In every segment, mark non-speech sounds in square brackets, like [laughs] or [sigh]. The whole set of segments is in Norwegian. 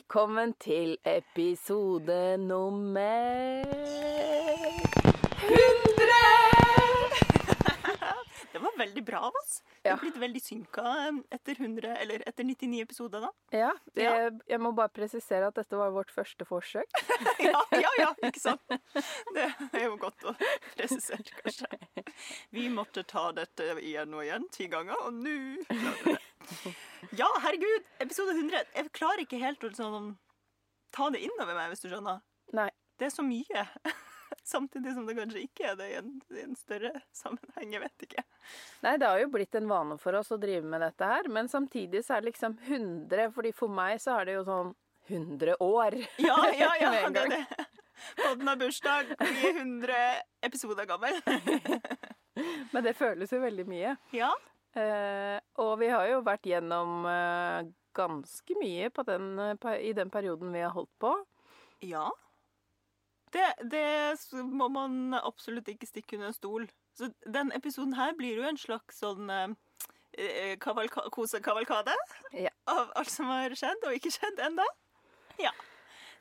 Velkommen til episode nummer 100! Det var veldig bra av oss. Ja. har blitt veldig synka etter 100, eller etter 99 episoder, da. Ja, det, Ja. jeg må bare presisere at dette var vårt første forsøk. [laughs] Ja, ja, ja, ikke sant? Det er jo godt å presisere, kanskje. Vi måtte ta dette igjen og igjen, ti ganger, og nå klarer vi det. Ja, herregud! Episode 100. Jeg klarer ikke helt å sånn, ta det innover meg, hvis du skjønner. Nei. Det er så mye. [laughs] Samtidig som det kanskje ikke er det i en, i en større sammenheng. Jeg vet ikke. Nei, det har jo blitt en vane for oss å drive med dette her, men samtidig så er det liksom 100, fordi for meg så er det jo sånn 100 år. Ja, [laughs] ja, ja. Det er det. Podden har bursdag. Er 100 episoder gammel. [laughs] Men det føles jo veldig mye. Ja. Eh, og vi har jo vært gjennom eh, ganske mye på den, eh, i den perioden vi har holdt på. Ja. Det, det må man absolutt ikke stikke under en stol. Så den episoden her blir jo en slags sånn kavalka kosekavalkade Ja. av alt som har skjedd og ikke skjedd enda. Ja.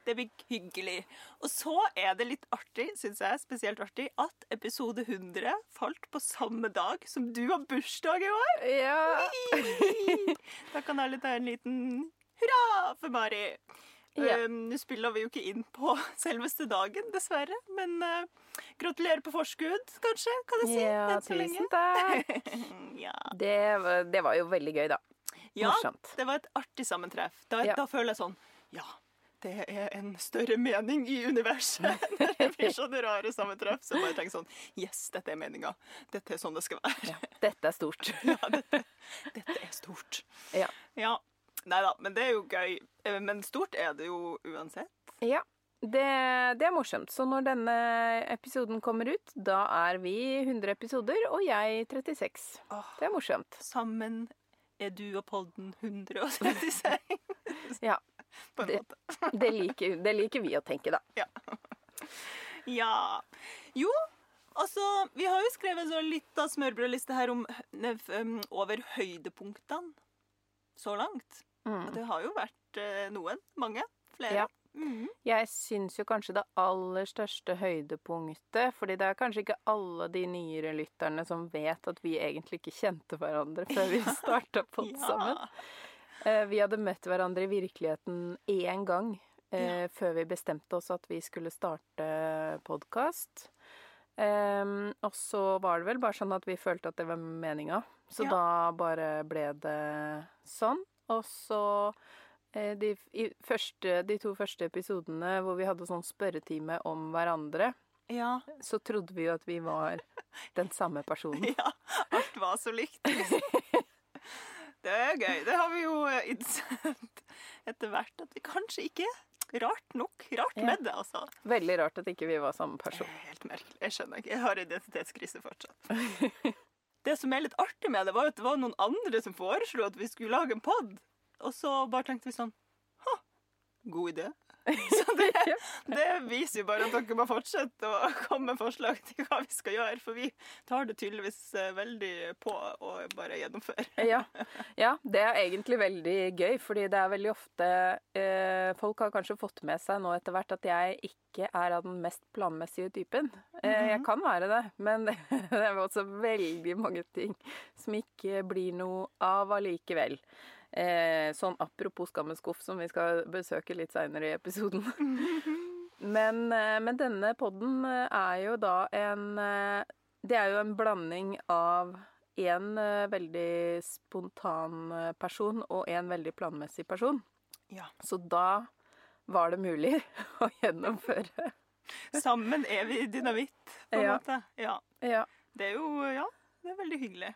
Det blir hyggelig. Og så er det litt artig, syns jeg, spesielt artig, at episode 100 falt på samme dag som du har bursdag i år. Ja. Da kan alle ta en liten hurra for Mari. Ja. Um, Nå spiller vi jo ikke inn på selveste dagen, dessverre. Men uh, gratulerer på forskudd, kanskje, kan jeg si. ja, enn så lenge. tusen takk. [laughs] ja. Det, var- det var jo veldig gøy, da. ja, Morsomt. det var et artig sammentreff. Da, Ja. da føler jeg sånn Ja, det er en større mening i universet. [laughs] Når det blir sånne rare sammentreff. Så bare tenker sånn Yes, dette er meninga. Dette er sånn det skal være. Ja, dette er stort. [laughs] Ja, dette, dette er stort. Ja. Ja. Nei da, men det er jo gøy. Eh, Men stort er det jo uansett. Ja, det, det er morsomt. Så når denne episoden kommer ut, da er vi 100 episoder, og jeg 36. Åh. Det er morsomt. Sammen er du og podden 136. [laughs] Ja, [laughs] På en Det- måte. [laughs] det liker, det liker vi å tenke, da. Ja. [laughs] Jo, altså Vi har jo skrevet så litt av smørbrødliste her om um, over høydepunktene så langt. Og Mm. det har jo vært eh, noen. Mange. Flere. Ja. Mhm. Jeg syns jo kanskje det aller største høydepunktet Fordi det er kanskje ikke alle de nyere lytterne som vet at vi egentlig ikke kjente hverandre før vi starta pod sammen. Eh, Vi hadde møtt hverandre i virkeligheten én gang ja. før vi bestemte oss at vi skulle starte podkast. og så var det vel bare sånn at vi følte at det var meninga. Så Ja. da bare ble det sånn. Og så eh, de, i første, de to første episodene hvor vi hadde sånn spørretime om hverandre, Ja. så trodde vi jo at vi var den samme [laughs] personen. ja. Alt var så likt. [laughs] Det er gøy. Det har vi jo eh, innsett etter hvert at vi kanskje ikke er. Rart nok. Rart Ja. med det, altså. Veldig rart at ikke vi var samme person. er helt merkelig. Jeg skjønner ikke. Jeg har identitetskrise fortsatt. Det som er litt artig med det, var at det var noen andre som foreslo at vi skulle lage en pod. Og så bare tenkte vi sånn Ha, god idé. [laughs] Så det, det viser jo bare at dere må fortsette å komme med forslag til hva vi skal gjøre. For vi tar det tydeligvis eh, veldig på å bare gjennomføre. Ja. [laughs] ja, det er egentlig veldig gøy, fordi det er veldig ofte eh, Folk har kanskje fått med seg nå etter hvert at jeg ikke er av den mest planmessige typen. Eh, jeg kan være det, men det, [laughs] det er også veldig mange ting som ikke blir noe av allikevel. Eh, sånn apropos Skammens skuff, som vi skal besøke litt seinere i episoden. [laughs] men, eh, men denne podden eh, er jo da en eh, Det er jo en blanding av en eh, veldig spontan person og en veldig planmessig person. Ja. Så da var det mulig [laughs] å gjennomføre. Sammen er vi dynamitt, på en Ja. måte. Ja. Ja, Det er jo Ja, det er veldig hyggelig.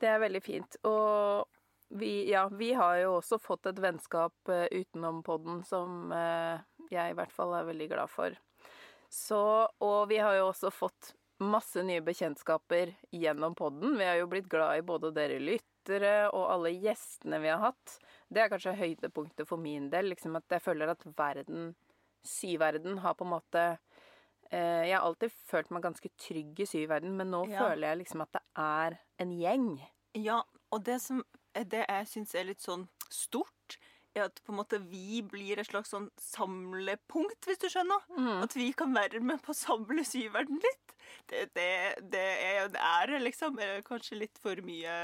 det er veldig fint. Og vi, ja, vi har jo også fått et vennskap eh, utenom podden som eh, jeg i hvert fall er veldig glad for. Så, og vi har jo også fått masse nye bekjentskaper gjennom podden. Vi har jo blitt glad i både dere lyttere og alle gjestene vi har hatt. Det er kanskje høydepunktet for min del. Liksom at jeg føler at verden, syverden, har på en måte eh, Jeg har alltid følt meg ganske trygg i syverden, men nå Ja. føler jeg liksom at det er en gjeng. Ja, og det som det jeg syns er litt sånn stort, er at på en måte vi blir et slags sånn samlepunkt, hvis du skjønner. Mm. At vi kan være med på å samle syverden litt. Det, det, det er en ære, liksom. Eh, Kanskje litt for mye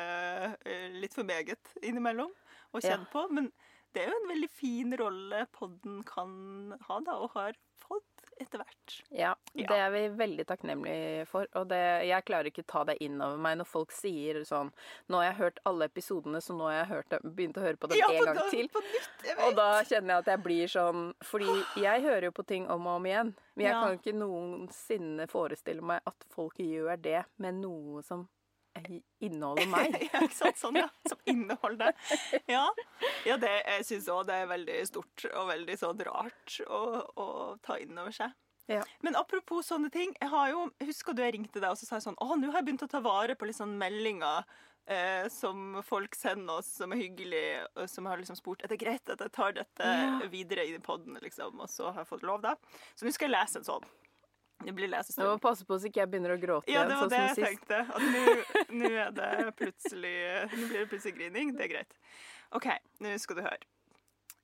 eh, Litt for meget innimellom å Ja. kjenne på. Men det er jo en veldig fin rolle podden kan ha, da, og har fått etter hvert. Ja, Ja. det er vi veldig takknemlige for. Og det, jeg klarer ikke ta det inn over meg når folk sier sånn Nå har jeg hørt alle episodene, så nå har jeg hørt begynt å høre på dem Ja, en gang da- til. Nytt, Og da kjenner jeg at jeg blir sånn Fordi jeg hører jo på ting om og om igjen. Men jeg Ja. kan ikke noensinne forestille meg at folk gjør det med noe som inneholder meg. [laughs] ja, ikke sant? Sånn, ja. Som inneholder det. Ja, ja det, jeg syns òg det er veldig stort og veldig sånn rart å, å ta inn over seg. Ja. Men apropos sånne ting. Jeg har jo, Husker du jeg ringte deg og så sa jeg sånn Å, nå har jeg begynt å ta vare på litt sånn meldinger eh, som folk sender oss, som er hyggelige, og som har liksom spurt Er det greit at jeg tar dette Ja. videre i poden, liksom? Og så har jeg fått lov, da. Så nå skal jeg lese en sånn. Det blir Jeg må passe på så ikke jeg begynner å gråte Ja, igjen, det var sånn det jeg tenkte. At nå er det plutselig Nå blir det plutselig grining. Det er greit. OK, nå skal du høre.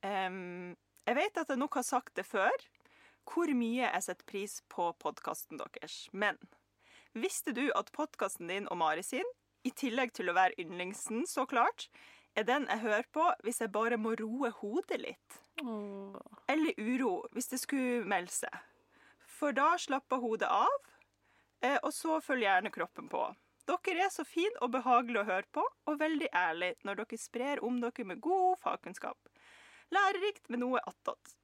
Um, jeg vet at jeg nok har sagt det før, hvor mye jeg setter pris på podkasten deres. Men visste du at podkasten din og Mari sin, i tillegg til å være yndlingsen, så klart, er den jeg hører på hvis jeg bare må roe hodet litt? Mm. eller uro hvis det skulle melde seg. For da slapper hodet av, eh, og så følger gjerne kroppen på. Dere er så fine og behagelig å høre på, og veldig ærlige når dere sprer om dere med god fagkunnskap. Lærerikt med noe attåt.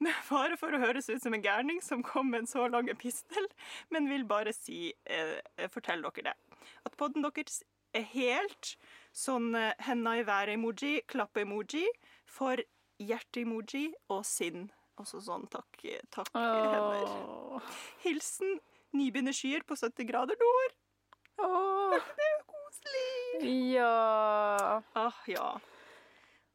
Med fare for å høres ut som en gærning som kom med en så lang epistel, men vil bare si, eh, fortelle dere det. At podden deres er helt sånn eh, henda i været-emoji, klappe-emoji, for hjerte-emoji og sinn. Også sånn takk, takk hender. Hilsen nybegynnerskyer på 70 grader nord. Åh. [laughs] Det er jo koselig. Ja. Ah, ja.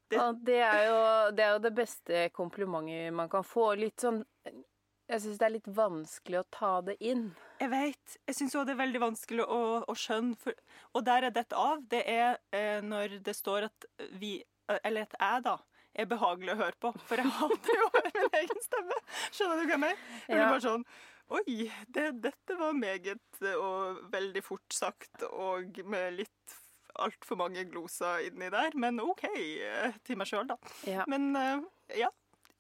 Det- Ja, det, er jo, det er jo det beste komplimentet man kan få. Litt sånn Jeg syns det er litt vanskelig å ta det inn. Jeg vet. Jeg syns òg det er veldig vanskelig å, å skjønne. For, og der jeg detter av, det er eh, når det står at vi eh, Eller at jeg, da. Er behagelig å høre på. For jeg hater jo å [laughs] høre min egen stemme. Skjønner du hva jeg mener? Jeg blir bare sånn Oi, det, dette var meget og veldig fort sagt, og med litt altfor mange gloser inni der. Men OK, eh, til meg sjøl, da. Ja. Men eh, ja.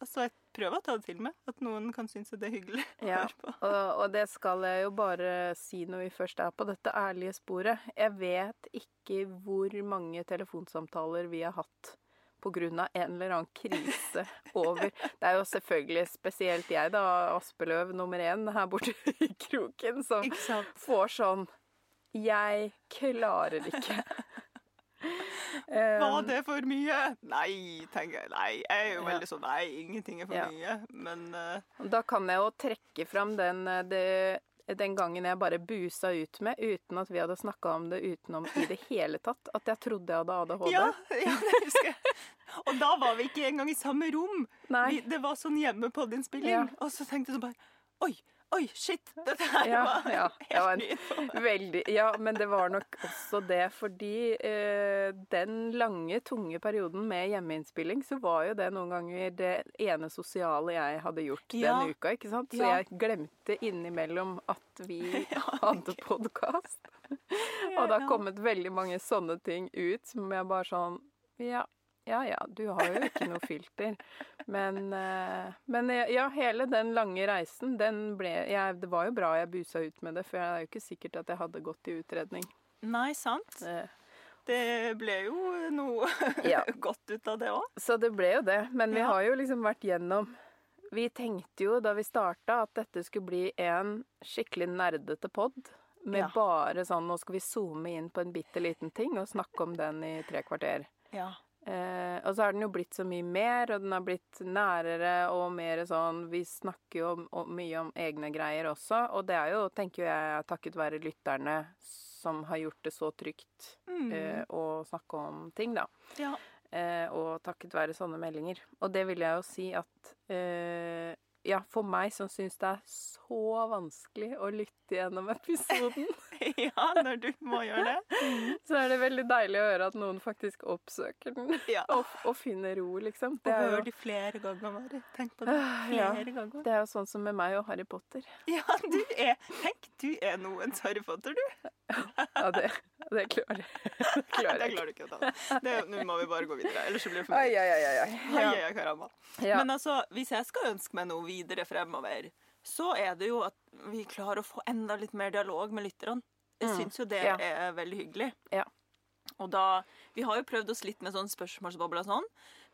Altså, jeg prøver å ta det til meg. At noen kan synes at det er hyggelig å Ja. høre på. Og, og det skal jeg jo bare si når vi først er på dette ærlige sporet. Jeg vet ikke hvor mange telefonsamtaler vi har hatt av en eller annen krise [laughs] over Det er jo selvfølgelig spesielt jeg, da, Aspeløv nummer én her borte [laughs] i kroken, som får sånn Jeg klarer ikke. [laughs] Var Um, det for mye? Nei, tenker jeg. Nei, jeg er jo Ja. veldig sånn Nei, ingenting er for Ja. mye. Men uh... Da kan jeg jo trekke fram den, eh, det, den gangen jeg bare busa ut med, uten at vi hadde snakka om det utenom i det hele tatt. At jeg trodde jeg hadde ADHD. ja, ja, det husker jeg. Og da var vi ikke engang i samme rom. Nei. Vi, det var sånn hjemme på din spilling. Ja. Og så tenkte jeg sånn bare Oi, oi, shit! Dette her Ja, var ja, helt en- ny for meg. Veldig. Ja, men det var nok også det fordi eh, den lange, tunge perioden med hjemmeinnspilling, så var jo det noen ganger det ene sosiale jeg hadde gjort Ja. den uka, ikke sant? Så Ja. jeg glemte innimellom at vi [laughs] hadde podkast. [laughs] Og det har kommet veldig mange sånne ting ut som jeg bare sånn Ja, ja ja, du har jo ikke noe filter. Men, eh, men eh, ja, hele den lange reisen, den ble jeg, Det var jo bra jeg busa ut med det, for det er jo ikke sikkert at jeg hadde gått i utredning. Nei, sant? Eh, Det ble jo noe [laughs] Ja. [laughs] godt ut av det òg. Så det ble jo det. Men vi Ja. har jo liksom vært gjennom Vi tenkte jo da vi starta at dette skulle bli en skikkelig nerdete pod. Med Ja. bare sånn Nå skal vi zoome inn på en bitte liten ting og snakke om den i tre kvarter. Ja. Eh, og så har den jo blitt så mye mer, og den har blitt nærere og mer sånn Vi snakker jo om, om, mye om egne greier også, og det er jo, tenker jeg, takket være lytterne som har gjort det så trygt Mm. eh, å snakke om ting, da. ja. Eh, og takket være sånne meldinger. Og det vil jeg jo si at eh, ja, for meg som syns det er så vanskelig å lytte gjennom episoden, [laughs] ja, når du må gjøre det. [laughs] så er det veldig deilig å høre at noen faktisk oppsøker den Ja. [laughs] og, og finner ro, liksom. Det og hør de flere ganger, Mari. Tenk på det Flere ja. ganger. det er jo sånn som med meg og Harry Potter. Ja, du er Tenk, du er noens Harry Potter, du. Ja, det, det klarer jeg. Det klarer det klarer du ikke å ta. Det- Nå må vi bare gå videre, ellers så blir det for mye. ai, ai, ai, ai. Ai, Ja. ai, ai, karamba. Men altså, hvis jeg skal ønske meg noe videre fremover, så er det jo at vi klarer å få enda litt mer dialog med lytterne. Jeg Mm, syns jo det ja. er veldig hyggelig. Ja. Og da, Vi har jo prøvd oss litt med sånn spørsmålsbobler og sånn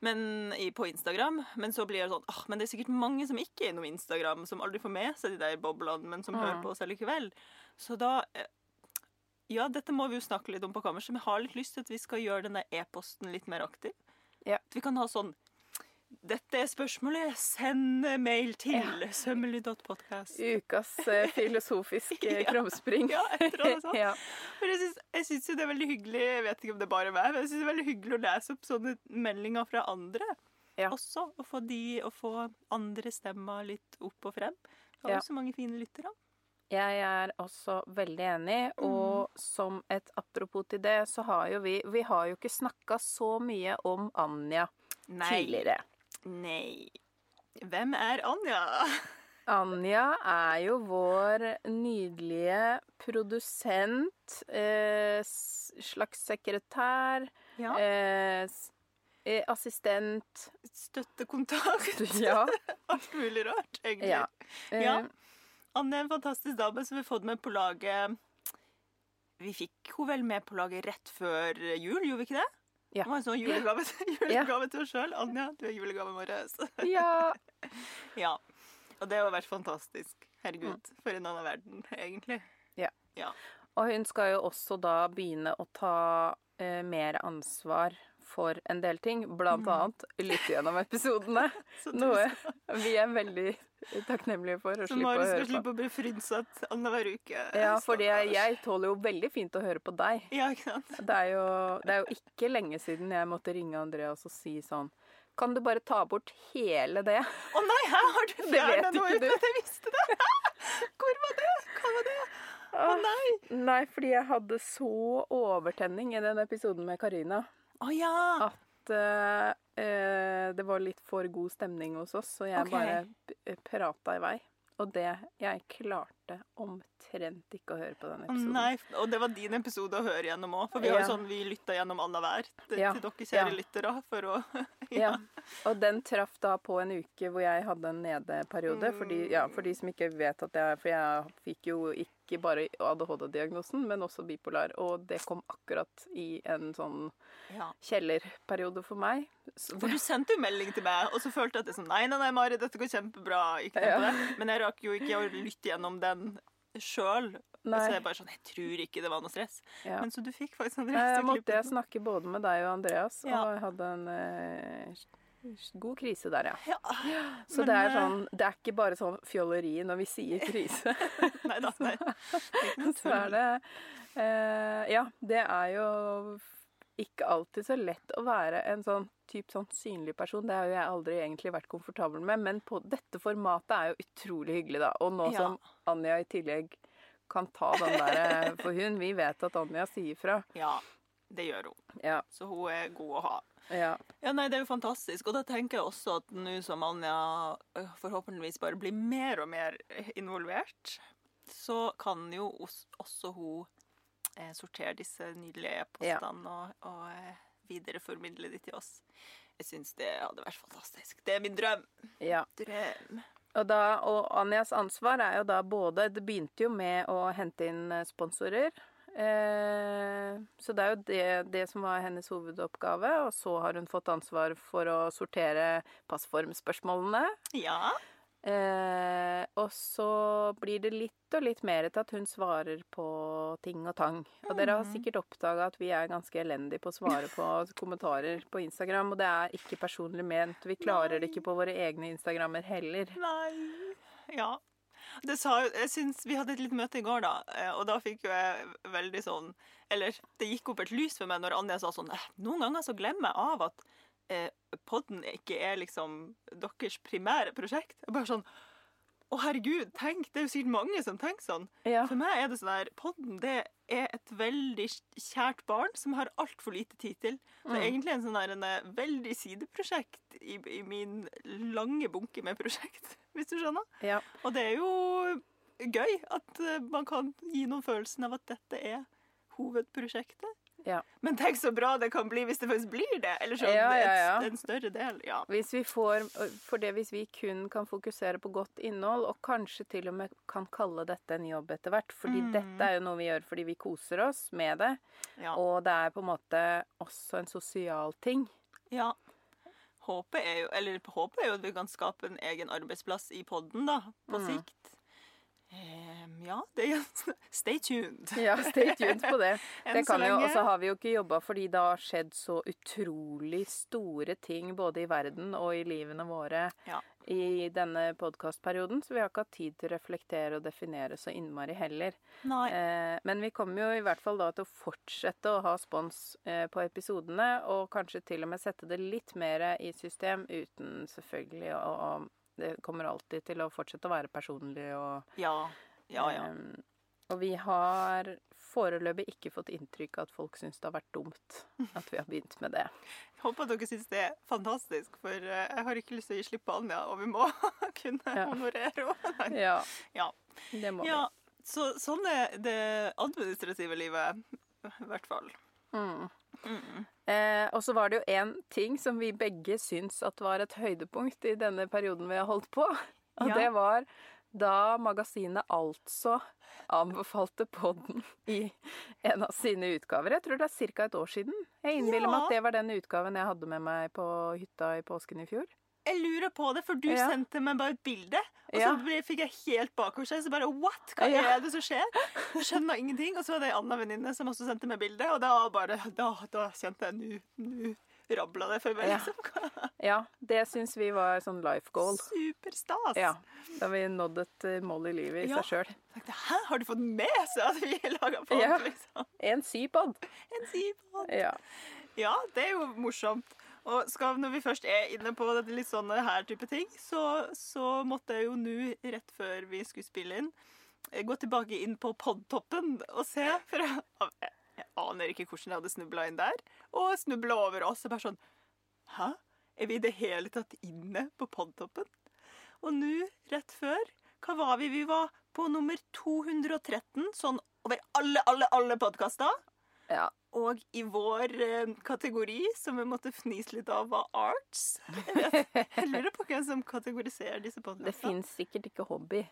men, i, på Instagram, men så blir det sånn ah, Men det er sikkert mange som ikke er innom Instagram, som aldri får med seg de der boblene, men som Mm. hører på oss allikevel. Så da eh, Ja, dette må vi jo snakke litt om på kammerset, men jeg har litt lyst til at vi skal gjøre denne e-posten litt mer aktiv. Ja. At vi kan ha sånn dette er spørsmålet. Send mail til sømmelig.podkast. Ukas eh, filosofiske [laughs] Ja. krumspring. Ja, [laughs] jeg tror det sånn. ja. Jeg syns, jo det er veldig hyggelig Jeg vet ikke om det er bare meg, men jeg syns det er veldig hyggelig å lese opp sånne meldinger fra andre Ja. også. Og få å få andre stemmer litt opp og frem. Vi har Ja. så mange fine lyttere. Jeg er også veldig enig, Mm. og som et apropos til det, så har jo vi Vi har jo ikke snakka så mye om Anja tidligere. Nei. Hvem er Anja? [laughs] Anja er jo vår nydelige produsent, eh, slags sekretær, Ja. eh, eh, assistent Støttekontakt. Ja. [laughs] Alt mulig rart, egentlig. ja. Eh, Ja. Anja er en fantastisk dame som vi har fått med på laget Vi fikk henne vel med på laget rett før jul, gjorde vi ikke det? Ja. Det var en sånn julegave, [laughs] julegave til oss sjøl. Anja, du er julegaven vår. [laughs] ja. Ja. Og det har vært fantastisk. Herregud, for en annen verden, egentlig. Ja. Og hun skal jo også da begynne å ta eh, mer ansvar for en del ting, blant Mm. annet lytte gjennom episodene. [laughs] Noe vi er veldig takknemlige for å Så slippe å Mari skal høre slippe å bli frynset annenhver uke. Ja, for jeg, tåler jo veldig fint å høre på deg. Ja, ikke sant? Det er, jo, det er jo ikke lenge siden jeg måtte ringe Andreas og si sånn Kan du bare ta bort hele det? Å nei, her har du [laughs] Det fjernet noe uten at jeg visste det! Hvor var det? Hva var det? Å nei! Nei, fordi jeg hadde så overtenning i den episoden med Karina Å ja! at uh, uh, det var litt for god stemning hos oss, så jeg okay. bare p- prata i vei. Og det Jeg klarte omtrent ikke å høre på den episoden. nei, og det var din episode å høre gjennom òg. For vi Ja. sånn, vi lytta gjennom annenhver til, Ja, til dere kjære ja. lyttere. For å [laughs] Ja. Og den traff da på en uke hvor jeg hadde en nedeperiode. For de, ja, for de som ikke vet at jeg For jeg fikk jo ikke bare ADHD-diagnosen, men også bipolar. Og det kom akkurat i en sånn ja. kjellerperiode for meg. Så For du sendte jo melding til meg, og så følte jeg at det sånn Nei, nei, nei, Mari, dette går kjempebra. Ikke Ja. det. Men jeg rakk jo ikke å lytte gjennom den sjøl. Så jeg bare sånn Jeg tror ikke det var noe stress. ja. Men så du fikk faktisk en rest jeg til måtte jeg snakke både med deg og Andreas, og jeg hadde en eh, god krise der, ja. Ja. Så Men, det er eh, sånn Det er ikke bare sånn fjolleri når vi sier krise. [laughs] Nei da. Nei. Så er det eh, Ja, det er jo ikke alltid så lett å være en sånn typ sånn synlig person. Det har jo jeg aldri egentlig vært komfortabel med, men på dette formatet er jo utrolig hyggelig, da. Og nå Ja. som Anja i tillegg kan ta den der eh, For hun, vi vet at Anja sier fra. Ja, det gjør hun. Ja. Så hun er god å ha. Ja. Ja, nei, Det er jo fantastisk. Og da tenker jeg også at nå som Anja øh, forhåpentligvis bare blir mer og mer involvert, så kan jo også hun eh, sortere disse nydelige e-postene og, og eh, videreformidle de til oss. Jeg syns det hadde vært fantastisk. Det er min drøm. ja. Drøm. Og, da, og Anjas ansvar er jo da både Det begynte jo med å hente inn eh, sponsorer. Eh, så det er jo det, det som var hennes hovedoppgave. Og så har hun fått ansvar for å sortere passformspørsmålene. Ja. Eh, og så blir det litt og litt mer til at hun svarer på ting og tang. Og dere har Mhm. sikkert oppdaga at vi er ganske elendige på å svare på [laughs] kommentarer på Instagram. Og det er ikke personlig ment. Vi klarer det ikke på våre egne Instagrammer heller. Nei Ja. Det sa Jeg syns vi hadde et lite møte i går, da, eh, og da fikk jo jeg veldig sånn Eller det gikk opp et lys for meg når Anja sa sånn «Eh, Noen ganger så glemmer jeg av at eh, podden ikke er liksom deres primære prosjekt. Jeg bare sånn Å, herregud, tenk! Det er jo sikkert mange som tenker sånn. Ja. For meg er det sånn her Podden det er et veldig kjært barn som har altfor lite tid til. Det er Mm. egentlig en sånn her, en eh, veldig sideprosjekt i, i min lange bunke med prosjekt, [laughs] hvis du skjønner. ja. Og det er jo gøy at eh, man kan gi noen følelsen av at dette er hovedprosjektet. Ja. Men tenk så bra det kan bli hvis det faktisk blir det! Eller sånn Ja, ja, en større del. Ja. Hvis vi får For det hvis vi kun kan fokusere på godt innhold, og kanskje til og med kan kalle dette en jobb etter hvert, fordi Mm. dette er jo noe vi gjør fordi vi koser oss med det, ja. og det er på en måte også en sosial ting. ja. Håpet er jo Eller håpet er jo at vi kan skape en egen arbeidsplass i podden, da. På Mm. sikt. Ja, det [laughs] Stay tuned. Ja, stay tuned på det. [laughs] Det kan jo. Og så har vi jo ikke jobba fordi det har skjedd så utrolig store ting både i verden og i livene våre Ja. i denne podkastperioden, så vi har ikke hatt tid til å reflektere og definere så innmari heller. Nei. Eh, men vi kommer jo i hvert fall da til å fortsette å ha spons eh, på episodene, og kanskje til og med sette det litt mer i system, uten selvfølgelig å å- Det kommer alltid til å fortsette å være personlig og Ja. Ja, ja. Um, og vi har foreløpig ikke fått inntrykk av at folk syns det har vært dumt at vi har begynt med det. Jeg håper at dere syns det er fantastisk, for eh, jeg har ikke lyst til å gi slipp på Anja, og vi må [laughs] kunne Ja. honorere henne. Ja, Ja. det må ja. Så sånn er det administrative livet, i hvert fall. Mm. Mm. Eh, og så var det jo én ting som vi begge syns at var et høydepunkt i denne perioden vi har holdt på. Og Ja. det var da magasinet altså anbefalte podden i en av sine utgaver. Jeg tror det er ca. et år siden. Jeg innbiller meg at det var den utgaven jeg hadde med meg på hytta i påsken i fjor. Jeg lurer på det, for du Ja. sendte meg bare et bilde, og så Ja. så fikk jeg helt bakoversveis. Så bare what? Hva Ja. er det som skjer? Jeg skjønner ingenting. Og så var det ei anna venninne som også sendte meg bilde, og da bare Da, da kjente jeg nu, Nå rabla det for meg, Ja. liksom. [laughs] Ja, det syns vi var sånn life goal. Superstas. Ja, da vi nådd et eh, mål i livet i Ja. seg sjøl. Hæ, har du fått med seg at vi laga pod, Ja. liksom? En sypod. En sypod. Ja. Ja, det er jo morsomt. Og skal, når vi først er inne på dette, litt sånne her type ting, så, så måtte jeg jo nå, rett før vi skulle spille inn, eh, gå tilbake inn på podtoppen og se. For jeg aner ikke hvordan jeg hadde snubla inn der. Og snubla over oss. Og bare sånn Hæ? Er vi i det hele tatt inne på podtoppen? Og nå, rett før, hva var vi? Vi var på nummer 213, sånn over alle, alle, alle podkaster. ja. Og i vår eh, kategori, som vi måtte fnise litt av, var arts. Jeg, vet, jeg lurer på hvem som kategoriserer disse Det podkastene. fins sikkert ikke hobby.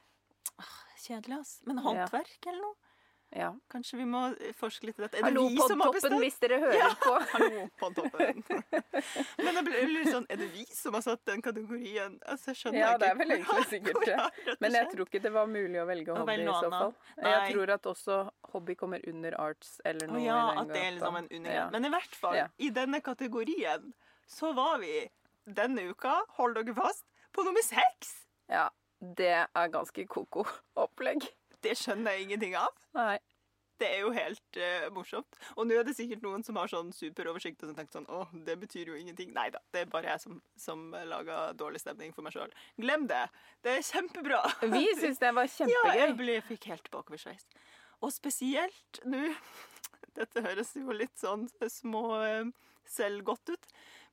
Kjedelig, ass. Men håndverk eller noe? Ja. Kanskje vi må eh, forske litt i dette. Er det Hallo, vi som har bestemt? hvis dere hører Ja. [laughs] på. Hallo, Podtoppen. [laughs] Men jeg ble litt sånn Er det vi som har satt den kategorien? Altså, jeg skjønner Ja, ikke. det er vel egentlig [laughs] sikkert det. Men jeg tror ikke det var mulig å velge hobby i så fall. Nei. Jeg tror at også hobby kommer under arts eller noe ja, at det er liksom en undergrunn. Ja. Men i hvert fall, Ja. i denne kategorien så var vi denne uka, hold dere fast, på nummer seks. ja. Det er ganske ko-ko opplegg. Det skjønner jeg ingenting av. Nei. Det er jo helt uh, morsomt. Og nå er det sikkert noen som har sånn superoversikt og som tenker sånn Å, det betyr jo ingenting. Nei da, det er bare jeg som, som lager dårlig stemning for meg sjøl. Glem det. Det er kjempebra. [laughs] Vi syns det var kjempegøy. [laughs] Ja, jeg ble, fikk helt bakoversveis. Og spesielt nå [laughs] Dette høres jo litt sånn små eh, selvgodt ut,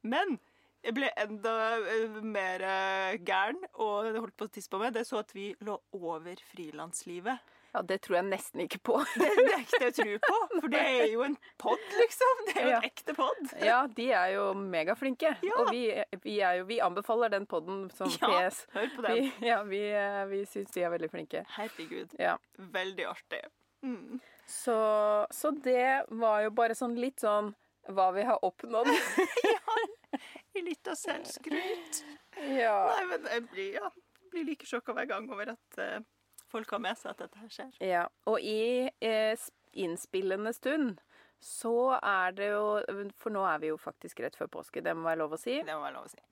men jeg ble enda eh, mer eh, gæren, og det holdt på å tisse på meg. Det så at vi lå over frilanslivet. Ja, det tror jeg nesten ikke på. [laughs] Det nekter jeg å tro på, for det er jo en pod, liksom. Det er jo Ja. en ekte pod. Ja, de er jo megaflinke. Ja. Og vi, vi, er jo, vi anbefaler den podden som Ja, PS. hør på Vi, ja, vi, eh, vi syns de er veldig flinke. Herregud. Ja. Veldig artig. Mm. Så, så det var jo bare sånn litt sånn hva vi har oppnådd. [laughs] I litt av selvskryt. [laughs] ja. Nei, men jeg blir, ja, blir like sjokka hver gang over at uh, folk har med seg at dette her skjer. ja. Og i eh, innspillende stund så er det jo For nå er vi jo faktisk rett før påske, det må være lov å si. Det må være lov å si.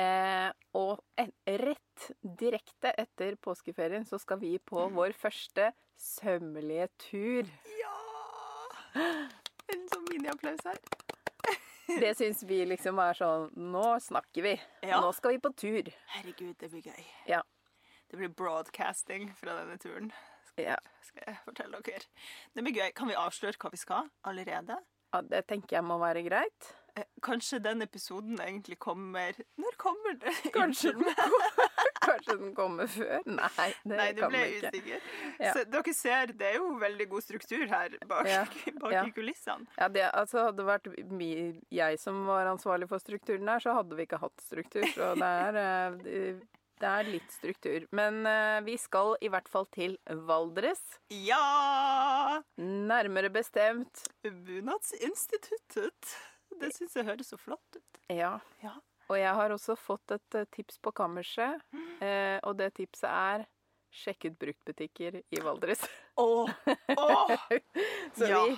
Eh, og en, rett direkte etter påskeferien så skal vi på vår første sømmelige tur. Ja! En sånn miniapplaus her. Det syns vi liksom er sånn Nå snakker vi. Ja. Nå skal vi på tur. Herregud, det blir gøy. Ja. Det blir broadcasting fra denne turen. Ja. Skal jeg fortelle dere. Det blir gøy. Kan vi avsløre hva vi skal allerede? Ja det tenker jeg må være greit. Eh, Kanskje den episoden egentlig kommer Når kommer det? [laughs] Kanskje den, [laughs] meg. [laughs] kanskje den kommer før? Nei, det Nei, det ble jeg usikker. Ja. Så dere ser, det er jo veldig god struktur her bak, Ja. bak Ja. i kulissene. Ja, det, altså Hadde det vært jeg som var ansvarlig for strukturen her, så hadde vi ikke hatt struktur. Så det er, eh, det er litt struktur. Men uh, vi skal i hvert fall til Valdres. Ja! Nærmere bestemt Bunadsinstituttet. Det syns jeg høres så flott ut. Ja. Ja. Og jeg har også fått et eh, tips på kammerset, uh, og det tipset er sjekk ut bruktbutikker i Valdres. Åh, åh! [laughs] Så Ja. vi,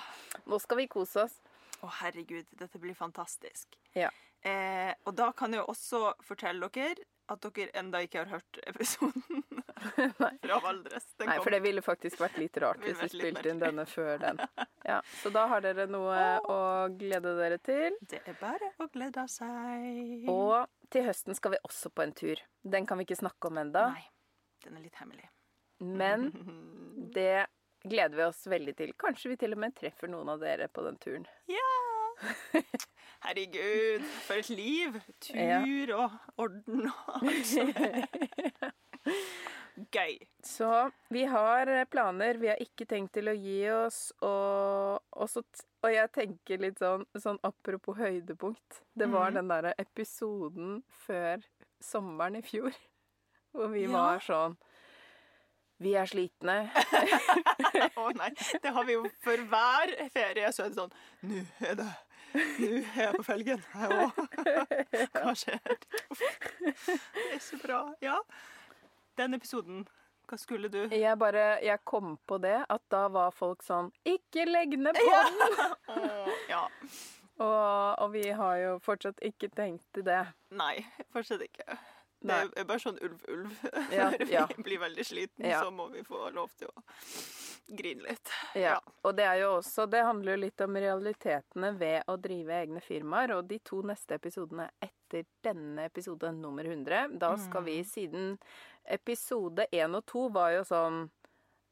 nå skal vi kose oss. Å, herregud, dette blir fantastisk. Ja. Eh, og da kan jeg også fortelle dere at dere enda ikke har hørt episoden [laughs] fra Valdres. Den Nei, for det ville faktisk vært litt rart hvis vi spilte inn denne før den. [laughs] Ja, Så da har dere noe å glede dere til. Det er bare å glede seg. Og til høsten skal vi også på en tur. Den kan vi ikke snakke om enda, Nei, den er litt hemmelig. men [laughs] det gleder vi oss veldig til. Kanskje vi til og med treffer noen av dere på den turen. Ja! [laughs] Herregud, for et liv. Tur og orden og alt er. [laughs] Gøy. Så vi har planer. Vi har ikke tenkt til å gi oss. Og, og, så, og jeg tenker litt sånn, sånn apropos høydepunkt. Det var mm. den derre episoden før sommeren i fjor. [laughs] Hvor vi Ja. var sånn Vi er slitne. Å nei, det har vi jo for hver ferie. Så er det sånn Nå er det Nå er jeg på felgen, jeg òg. [laughs] Hva skjer? Det er så bra. Ja. Den episoden, hva skulle du? Jeg bare Jeg kom på det, at da var folk sånn Ikke legg ned på den! Oh, ja. Og, og vi har jo fortsatt ikke tenkt til det. Nei, fortsatt ikke. Det Nei. er bare sånn ulv-ulv. Ja, Når [laughs] ja. vi blir veldig sliten, Ja. så må vi få lov til å grine litt. Ja, og det er jo også Det handler jo litt om realitetene ved å drive egne firmaer. Og de to neste episodene etter denne episode nummer 100, da skal vi siden episode 1 og 2 var jo sånn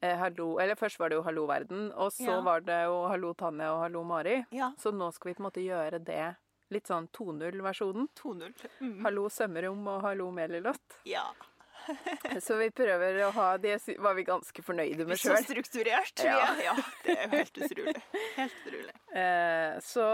eh, Hallo Eller først var det jo Hallo verden, og så Ja. var det jo Hallo Tanja og Hallo Mari. Ja. Så nå skal vi på en måte gjøre det litt sånn 2.0-versjonen. 2-0. Mm. Hallo sømmerom og Hallo Melilott. Ja. [laughs] Så vi prøver å ha Det var vi ganske fornøyde med Så strukturert. vi Ja. er. ja, det er jo helt utrolig. Helt utrolig. Eh, så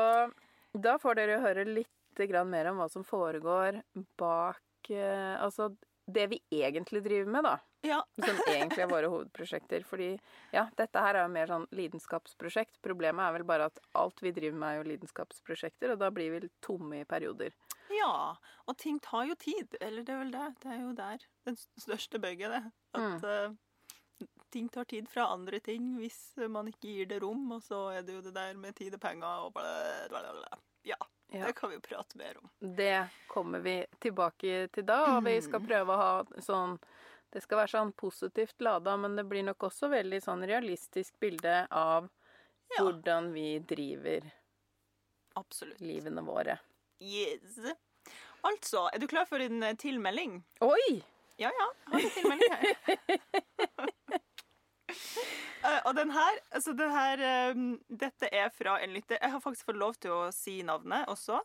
da får dere høre litt grann mer om hva som foregår bak eh, Altså det vi egentlig driver med, da. Ja. Som egentlig er våre hovedprosjekter. Fordi ja, dette her er jo mer sånn lidenskapsprosjekt. Problemet er vel bare at alt vi driver med er jo lidenskapsprosjekter, og da blir vi tomme i perioder. Ja. Og ting tar jo tid. Eller det er vel det. Det er jo der den største bøygen er. At Mm. uh, ting tar tid fra andre ting hvis man ikke gir det rom. Og så er det jo det der med tid og penger og bla, bla, bla. Ja. Ja. Det kan vi jo prate mer om. Det kommer vi tilbake til da, og vi skal prøve å ha sånn Det skal være sånn positivt lada, men det blir nok også veldig sånn realistisk bilde av Ja. hvordan vi driver Absolutt. livene våre. Yes. Altså, er du klar for en eh, tilmelding? Oi! Ja, ja. Har en tilmelding her. Uh, [laughs] og den her, altså den her um, Dette er fra en lytter. Jeg har faktisk fått lov til å si navnet også.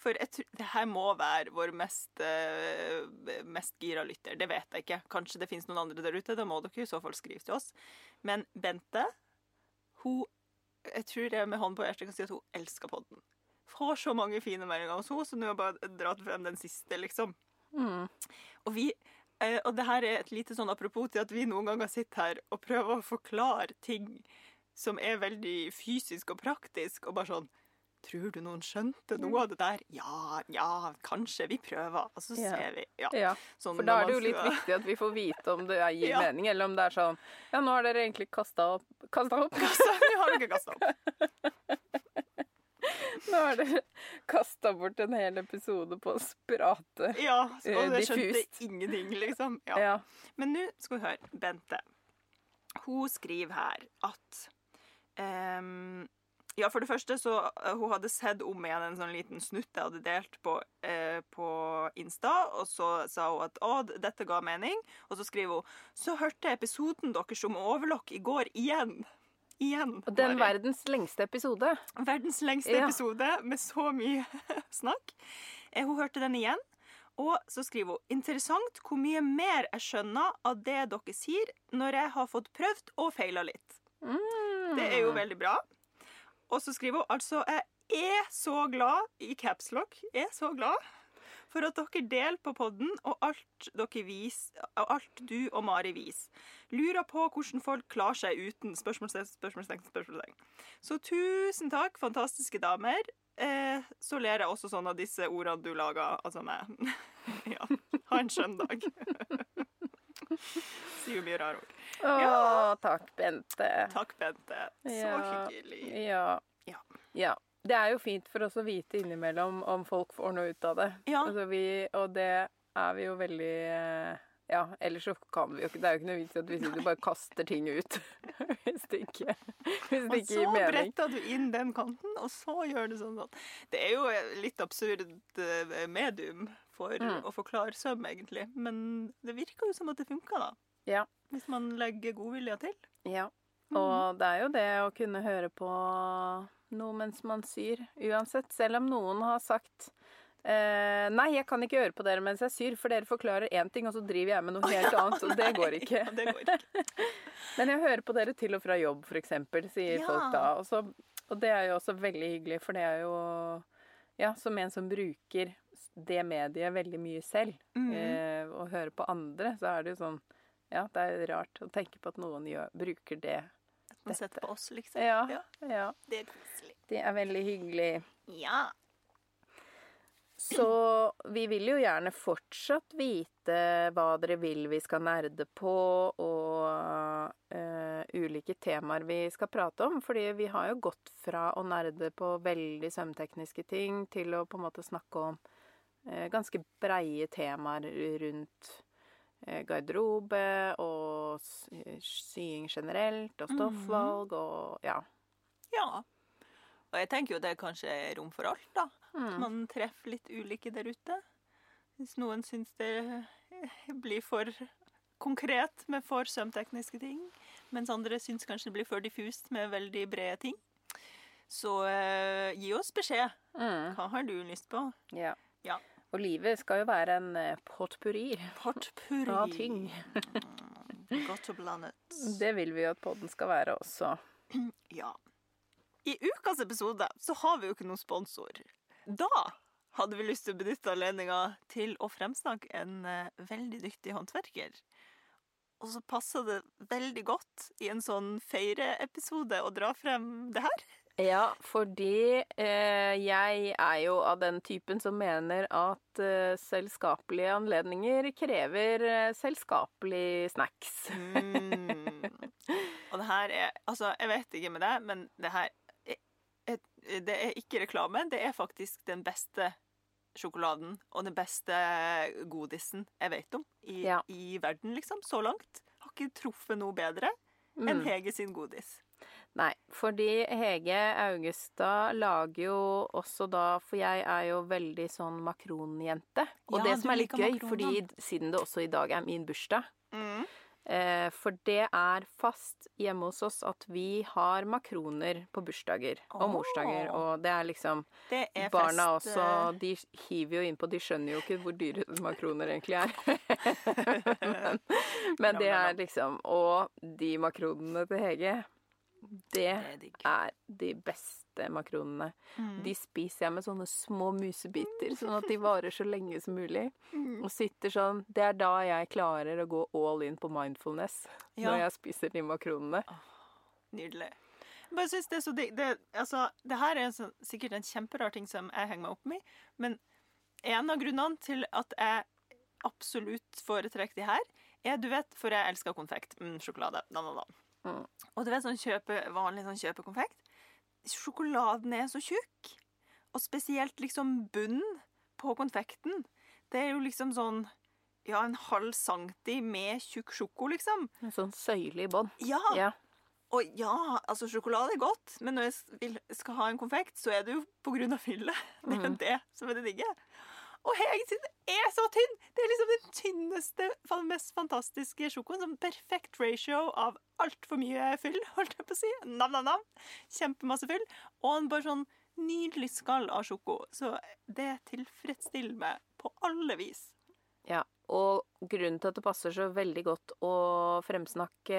For jeg det her må være vår mest, uh, mest gira lytter. Det vet jeg ikke. Kanskje det finnes noen andre der ute. Da må dere i så fall skrive til oss. Men Bente, hun Jeg tror jeg med hånden på hjertet kan si at hun elsker podden. Får så mange fine meldinger hos henne, så nå har jeg bare dratt frem den siste, liksom. Mm. Og vi eh, og det her er et lite sånn apropos til at vi noen ganger sitter her og prøver å forklare ting som er veldig fysisk og praktisk, og bare sånn Tror du noen skjønte noe av det der? Ja, ja, kanskje. Vi prøver. Og så ser vi. Ja. Ja, Sånn for da er det jo litt skal- viktig at vi får vite om det gir [laughs] Ja. mening, eller om det er sånn Ja, nå har dere egentlig kasta opp Kasta opp? [laughs] Så vi har ikke kasta opp. [laughs] [laughs] Nå har dere [laughs] kasta bort en hel episode på å sprate. Ja, og Eh, jeg skjønte ingenting, liksom. Ja. Ja. Men nå skal vi høre. Bente. Hun skriver her at um, Ja, for det første så uh, Hun hadde sett om igjen en sånn liten snutt jeg hadde delt på, uh, på Insta, og så sa hun at å, dette ga mening. Og så skriver hun så hørte jeg episoden deres om overlock i går igjen. Igjen. Og den verdens lengste episode. Verdens lengste Ja. episode med så mye [laughs] snakk. Eh, Hun hørte den igjen, og så skriver hun interessant hvor mye mer jeg skjønner av det dere sier, når jeg har fått prøvd og feila litt. Mm. Det er jo veldig bra. Og så skriver hun altså jeg er så glad i capslock. Er så glad for at dere deler på podden og alt vis, alt du og Mari viser. Lurer på hvordan folk klarer seg uten spørsmålstegn, spørsmålstegn, spørsmålstegn. Så tusen takk, fantastiske damer. Eh, så ler jeg også sånn av disse ordene du lager, altså meg. [laughs] ja. Ha en skjønn dag. [laughs] Sier jo mye rare ord. Å, Ja. takk, Bente. Takk, Bente. Så Ja. hyggelig. Ja. Ja. ja. Det er jo fint for oss å vite innimellom om folk får noe ut av det. Ja. Altså vi, og det er vi jo veldig eh, Ja, ellers så kan vi jo ikke Det er jo ikke noe vits i at vi sitter og bare [laughs] kaster ting ut. [laughs] hvis det ikke, hvis det Og ikke så gir mening. bretter du inn den kanten, og så gjør du sånn. sånn. Det er jo litt absurd eh, medium for Mm. å forklare søm, egentlig. Men det virker jo som at det funker, da. Ja. Hvis man legger godvilja til. Ja. Mm. Og det er jo det å kunne høre på noe mens man syr, uansett. Selv om noen har sagt eh, Nei, jeg kan ikke høre på dere mens jeg syr, for dere forklarer én ting, og så driver jeg med noe helt annet, og det går [laughs] ikke. Ja, det går ikke. [laughs] Men jeg hører på dere til og fra jobb, eksempel, sier Ja. folk da. Og, så, og det er jo også veldig hyggelig, for det er jo Ja, som en som bruker det mediet veldig mye selv, mm. eh, og hører på andre, så er det jo sånn Ja, det er rart å tenke på at noen gjør, bruker det. Man setter på oss, liksom. Ja, ja. Det er koselig. Det er veldig hyggelig. Ja. Så vi vil jo gjerne fortsatt vite hva dere vil vi skal nerde på, og uh, ulike temaer vi skal prate om. Fordi vi har jo gått fra å nerde på veldig sømtekniske ting til å på en måte snakke om uh, ganske breie temaer rundt garderobe og s- sying generelt, og stoffvalg og ja. ja. Og jeg tenker jo det er kanskje er rom for alt, da. Mm. Man treffer litt ulike der ute. Hvis noen syns det eh, blir for konkret med for sømtekniske ting, mens andre syns kanskje det blir for diffust med veldig brede ting, så eh, gi oss beskjed. Mm. Hva har du lyst på? ja. Ja. Og livet skal jo være en eh, potpurri. Potpurri. Av ting. [laughs] Godt og blandet. Det vil vi jo at podden skal være også. [clears throat] Ja. I ukas episode så har vi jo ikke noen sponsor. Da hadde vi lyst til å benytte anledninga til å fremsnakke en eh, veldig dyktig håndverker. Og så passer det veldig godt i en sånn feireepisode å dra frem det her. Ja, fordi eh, jeg er jo av den typen som mener at eh, selskapelige anledninger krever eh, selskapelig snacks. Mm. Og det her er Altså, jeg vet ikke med deg, men det her er, er, Det er ikke reklame. Det er faktisk den beste sjokoladen og den beste godisen jeg vet om i, Ja. i verden, liksom. Så langt. Har ikke truffet noe bedre enn Mm. Hege sin godis. Nei, fordi Hege Augestad lager jo også da For jeg er jo veldig sånn makronjente. Og Ja, det som er litt gøy, fordi siden det også i dag er min bursdag Mm. eh, For det er fast hjemme hos oss at vi har makroner på bursdager og oh. morsdager. Og det er liksom Det er Barna fest, også, de hiver jo innpå. De skjønner jo ikke hvor dyre makroner egentlig er. [laughs] men, [laughs] men det er liksom Og de makronene til Hege, det Det er er de beste makronene. Mm. De spiser jeg med sånne små musebiter, sånn at de varer så lenge som mulig. Mm. Og sitter sånn Det er da jeg klarer å gå all in på mindfulness. Ja. Når jeg spiser de makronene. Nydelig. Bare synes det er så digg. Det, altså, det her er sånn, sikkert en kjemperar ting som jeg henger meg opp med, men en av grunnene til at jeg absolutt foretrekker de her, er du vet, for jeg elsker konfekt. Mm, sjokolade. Da, da, da. Mm. Og du vet sånn kjøpe, vanlig sånn kjøpekonfekt? Sjokoladen er så tjukk. Og spesielt liksom bunnen på konfekten. Det er jo liksom sånn ja, en halv centi med tjukk sjoko, liksom. En sånn søyle i bånn. Ja, Ja. Og ja, altså sjokolade er godt, men når jeg skal ha en konfekt, så er det jo på grunn av fylle. [laughs] Det er jo mm. det som er det digge. Og hegen er så tynn! Det er liksom den tynneste, mest fantastiske sjokoen. Som perfekt ratio av altfor mye fyll, [laughs] holdt jeg på å si. Nam, nam, nam. Kjempemasse fyll. Og en bare sånn nydelig skall av sjoko. Så det tilfredsstiller meg på alle vis. Ja, og grunnen til at det passer så veldig godt å fremsnakke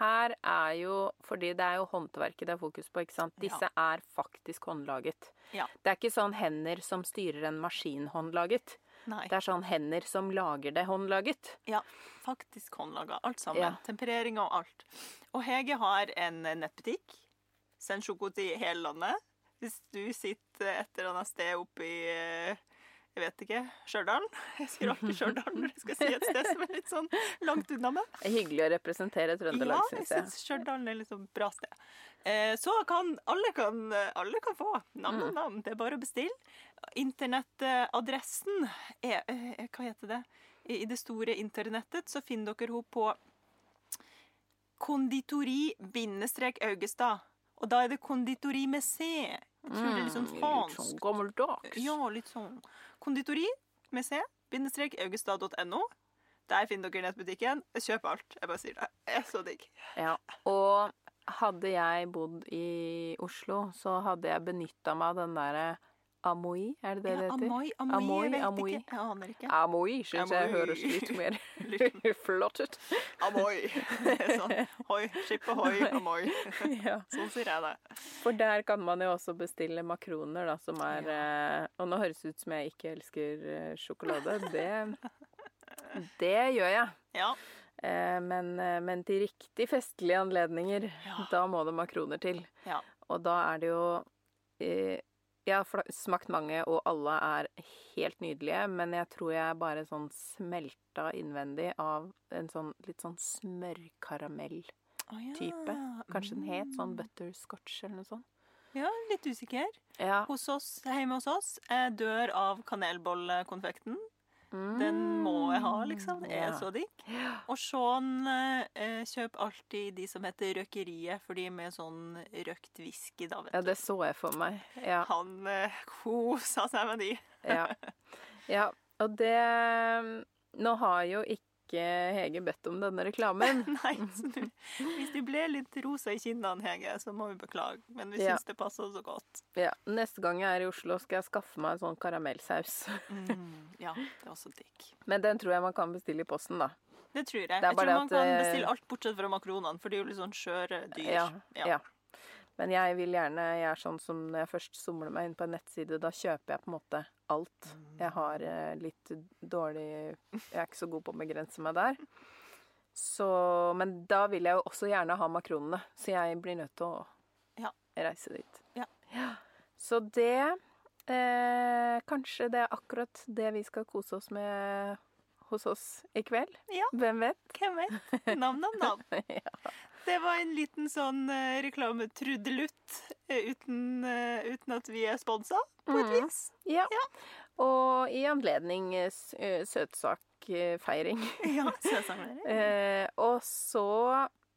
her, er jo fordi det er jo håndverket det er fokus på, ikke sant? Ja. Disse er faktisk håndlaget. Ja. Det er ikke sånn hender som styrer en maskin håndlaget. Nei. Det er sånn hender som lager det håndlaget. Ja, faktisk håndlaga. Alt sammen. Ja. Temperering og alt. Og Hege har en nettbutikk. Send sjoko til hele landet. Hvis du sitter et eller annet sted oppe i eh, jeg vet ikke, Stjørdal. Jeg sier alltid Stjørdal når jeg skal si et sted som er litt sånn langt unna meg. Det er hyggelig å representere Trøndelag, Ja, syns jeg. syns Stjørdal er litt sånn bra sted. Eh, Så kan alle, kan alle kan få navn Mm. og navn. Det er bare å bestille. Internettadressen er eh, Hva heter det? I i det store internettet så finner dere henne på konditori-augestad. Og da er det konditori med C. Jeg tror det er litt sånn Mm, litt sånn gammeldags. Ja, litt sånn. Konditori med C, bindestrek augestad.no. Der finner dere nettbutikken. Kjøp alt. Jeg bare sier det. Jeg er så digg. Ja, og hadde jeg bodd i Oslo, så hadde jeg benytta meg av den derre Amoi, er det det det heter? Amoi, Amoi, Amoi, jeg vet Amoi. ikke. Jeg aner ikke. Amoi syns jeg høres litt [laughs] [laughs] mer flott ut. Amoi. [laughs] Sånn. Hoi, skip ohoi, Amoi. ja. Sånn sier jeg det. For der kan man jo også bestille makroner, da, som er ja. Og nå høres det ut som jeg ikke elsker eh, sjokolade. Det, det gjør jeg. Ja. Eh, men, eh, men til riktig festlige anledninger, Ja. da må det makroner til. Ja. Og da er det jo eh, Jeg har smakt mange, og alle er helt nydelige, men jeg tror jeg bare sånn smelta innvendig av en sånn litt sånn smørkaramell. Å, ja. Type. Kanskje den het sånn Mm. butterscotch eller noe sånt. Ja, litt usikker. Ja. Hos oss, hjemme hos oss, dør av kanelbollekonfekten. Den må jeg ha, liksom. Det er Mm. Så digg. Og Sean eh, kjøper alltid de som heter Røkeriet, for de med sånn røkt whisky, da, vet Ja, det så jeg for meg. Ja. Han eh, kosa seg med de. ja. ja. Og det Nå har jo ikke Hege bedt om denne reklamen. [laughs] Nei, du, hvis du ble litt rosa i kinnene, Hege, så må vi beklage. Men vi Ja. syns det passer så godt. Ja, Neste gang jeg er i Oslo, skal jeg skaffe meg en sånn karamellsaus. [laughs] Mm, ja, det er også digg. Men den tror jeg man kan bestille i posten, da. Det tror jeg. Det Jeg tror man kan eh, bestille alt bortsett fra makronene, for de er jo litt sånn skjøre dyr. Ja, ja. Men jeg vil gjerne Jeg er sånn som når jeg først somler meg inn på en nettside, da kjøper jeg på en måte alt. Jeg har eh, litt dårlig Jeg er ikke så god på å begrense meg der. Så Men da vil jeg jo også gjerne ha makronene, så jeg blir nødt til å Ja. reise dit. Ja. Så det eh, Kanskje det er akkurat det vi skal kose oss med hos oss i kveld. Ja. Hvem vet? Hvem vet? [laughs] Ja. Det var en liten sånn uh, reklametrudelutt eh, uten, uh, uten at vi er sponsa, på et mm. vis. Ja. Og i anledning uh, eh, søtsakfeiring. Ja, søtsakfeiring. [laughs] Eh, og så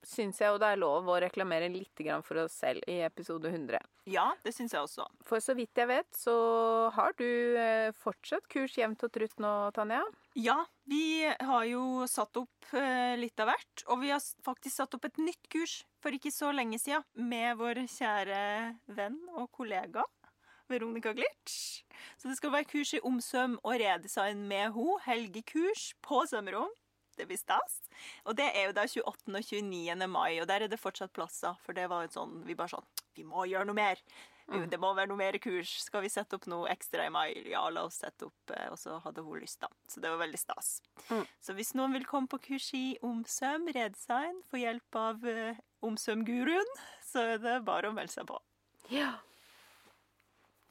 syns jeg jo det er lov å reklamere litt for oss selv i episode 100. Ja, det syns jeg også. For så vidt jeg vet, så har du eh, fortsatt kurs jevnt og trutt nå, Tanja. Ja, vi har jo satt opp eh, litt av hvert. Og vi har faktisk satt opp et nytt kurs for ikke så lenge siden med vår kjære venn og kollega Veronica Glitch. Så det skal være kurs i omsøm og redesign med henne. Helgekurs på sømrom. Det blir stas. Og det er jo da 28. og 29. mai, og der er det fortsatt plasser. For det var jo sånn, vi bare sånn Vi må gjøre noe mer. Mm. Det må være noe mer kurs. Skal vi sette opp noe ekstra i mai? Ja, la oss sette opp. eh, Og så hadde hun lyst, da. Så det var veldig stas. Mm. Så hvis noen vil komme på kurs i omsøm, redesign, få hjelp av Omsøm-guruen, så er det bare å melde seg på. Ja.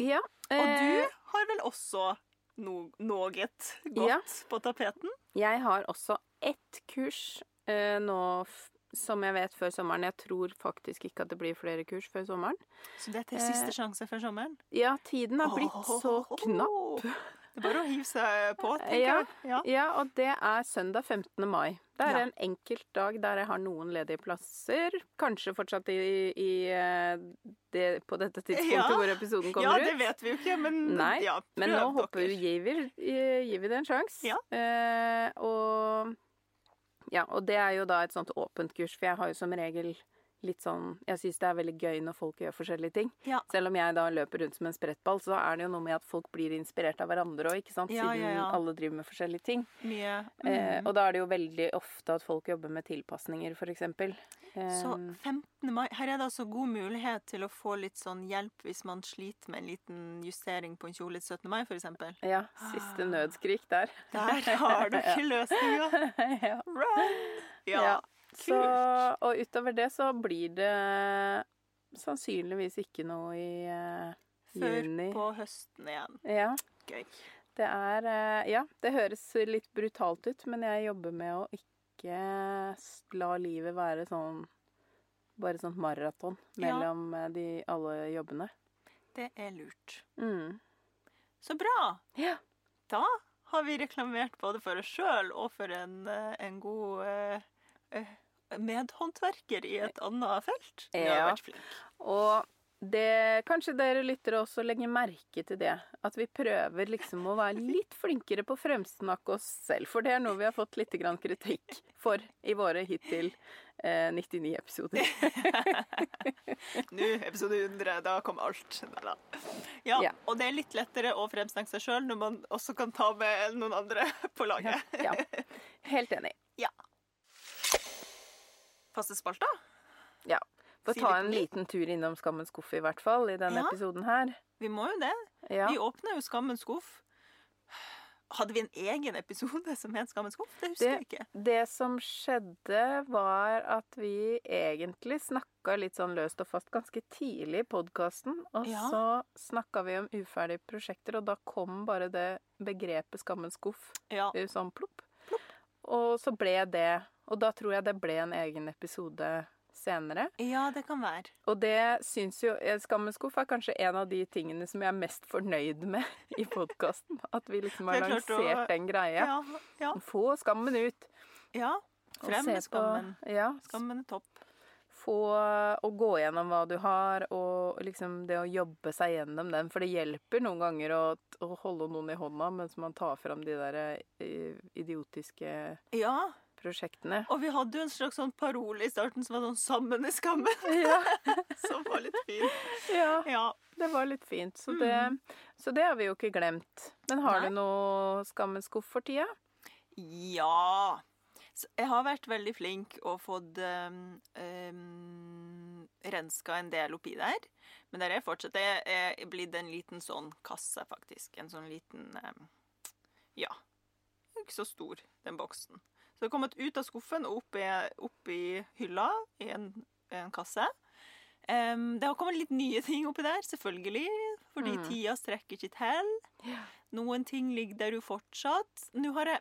Ja. Og du eh, har vel også no noe godt Ja. på tapeten? Jeg har også ett kurs eh, nå som jeg vet før sommeren. Jeg tror faktisk ikke at det blir flere kurs før sommeren. Så dette er Eh, siste sjanse før sommeren? Ja, tiden har blitt så Åh, knapp. Det er bare å hive seg på, tenker Ja. jeg. Ja. Ja, og det er søndag 15. mai. Det er Ja. en enkelt dag der jeg har noen ledige plasser. Kanskje fortsatt i, i eh, det, på dette tidspunktet hvor episoden kommer ut. Ja, det vet vi jo ikke, men Nei, ja, Men nå prøv håper vi gir vi, det en sjanse. Ja. Eh, og ja, og det er jo da et sånt åpent kurs, for jeg har jo som regel litt sånn Jeg syns det er veldig gøy når folk gjør forskjellige ting. Ja. Selv om jeg da løper rundt som en sprettball, så er det jo noe med at folk blir inspirert av hverandre òg, ikke sant? Siden ja, ja. alle driver med forskjellige ting. Mye. Eh, Mm. og da er det jo veldig ofte at folk jobber med tilpasninger, f.eks. Eh, Så 15. mai, her er det altså god mulighet til å få litt sånn hjelp hvis man sliter med en liten justering på en kjole til 17. mai, for eksempel. ja, siste nødskrik der. Der har du ikke [laughs] løsninga. [laughs] ja. Run! Ja. Så, og utover det så blir det sannsynligvis ikke noe i juni. Før juni. på høsten igjen. Ja. Gøy. Det er uh, Ja, det høres litt brutalt ut, men jeg jobber med å ikke la livet være sånn Bare sånn maraton mellom ja. de alle jobbene. Det er lurt. Mm. Så bra! Ja. Da har vi reklamert både for oss sjøl og for en, eh, en god uh, eh, medhåndverker i et annet felt. Vi har vært flinke. Og det, kanskje dere lyttere også legger merke til det. At vi prøver liksom å være litt flinkere på å fremsnakke oss selv. For det er noe vi har fått litt grann kritikk for i våre hittil eh, 99 episoder. [laughs] Nå, episode 100, da kom alt. Da. Ja, Ja. og det er litt lettere å fremsnakke seg sjøl når man også kan ta med noen andre på laget. Ja, helt enig. Faste spalta. Ja. Få ta en liten tur innom Skammens skuff, i hvert fall, i denne Ja. episoden her. Vi må jo det. Ja. Vi åpna jo Skammens skuff. Hadde vi en egen episode som het Skammens skuff? Det husker jeg ikke. Det som skjedde, var at vi egentlig snakka litt sånn løst og fast ganske tidlig i podkasten. Og Ja. så snakka vi om uferdige prosjekter, og da kom bare det begrepet 'skammens skuff' Ja. sånn sånn plopp. Og så ble det Og da tror jeg det ble en egen episode senere. ja, det kan være. Og det syns jo eh, er kanskje en av de tingene som jeg er mest fornøyd med [laughs] i podkasten. At vi liksom har lansert å- den greia. Ja. ja. Få skammen ut. ja. Frem med med på- skammen. Ja, Skammen er topp. få å gå gjennom hva du har, og liksom det å jobbe seg gjennom den. For det hjelper noen ganger å, å holde noen i hånda mens man tar fram de der eh, idiotiske Ja. Prosjektene. Og vi hadde jo en slags sånn parole i starten som var sånn 'Sammen i skammen', [laughs] Ja, [laughs] som var litt fin. ja, Ja. det var litt fint. Så det, så det har vi jo ikke glemt. Men har Nei. du noe skammens skuff for tida? Ja. Jeg har vært veldig flink og fått um, um, renska en del oppi der. Men der er fortsatt Det er blitt en liten sånn kasse, faktisk. En sånn liten um, Ja. Ikke så stor, den boksen. Så det har kommet ut av skuffen og opp i, opp i hylla i en, en kasse. Um, det har kommet litt nye ting oppi der, selvfølgelig. Fordi Mm. tida strekker ikke til. Noen ting ligger der jo fortsatt. Nå har jeg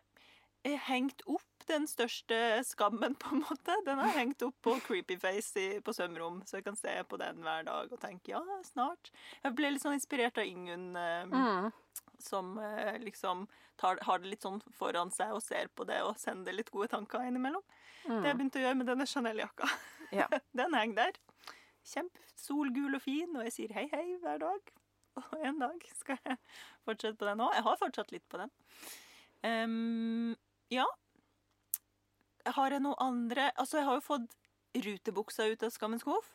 eh, hengt opp den største skammen, på en måte. Den har hengt opp på Creepyface på sømrom, så jeg kan se på den hver dag og tenke ja, snart. Jeg ble litt sånn inspirert av Ingunn, eh, Mm. som eh, liksom tar, har det litt sånn foran seg og ser på det og sender litt gode tanker innimellom. Det jeg begynte å gjøre med denne Chanel-jakka. Mm. Ja. [laughs] Den henger der. Kjempesolgul og fin, og jeg sier hei, hei hver dag. Og en dag skal jeg fortsette på den òg. Jeg har fortsatt litt på den. Um, ja. Har jeg noe andre Altså, jeg har jo fått rutebuksa ut av Skammens skuff.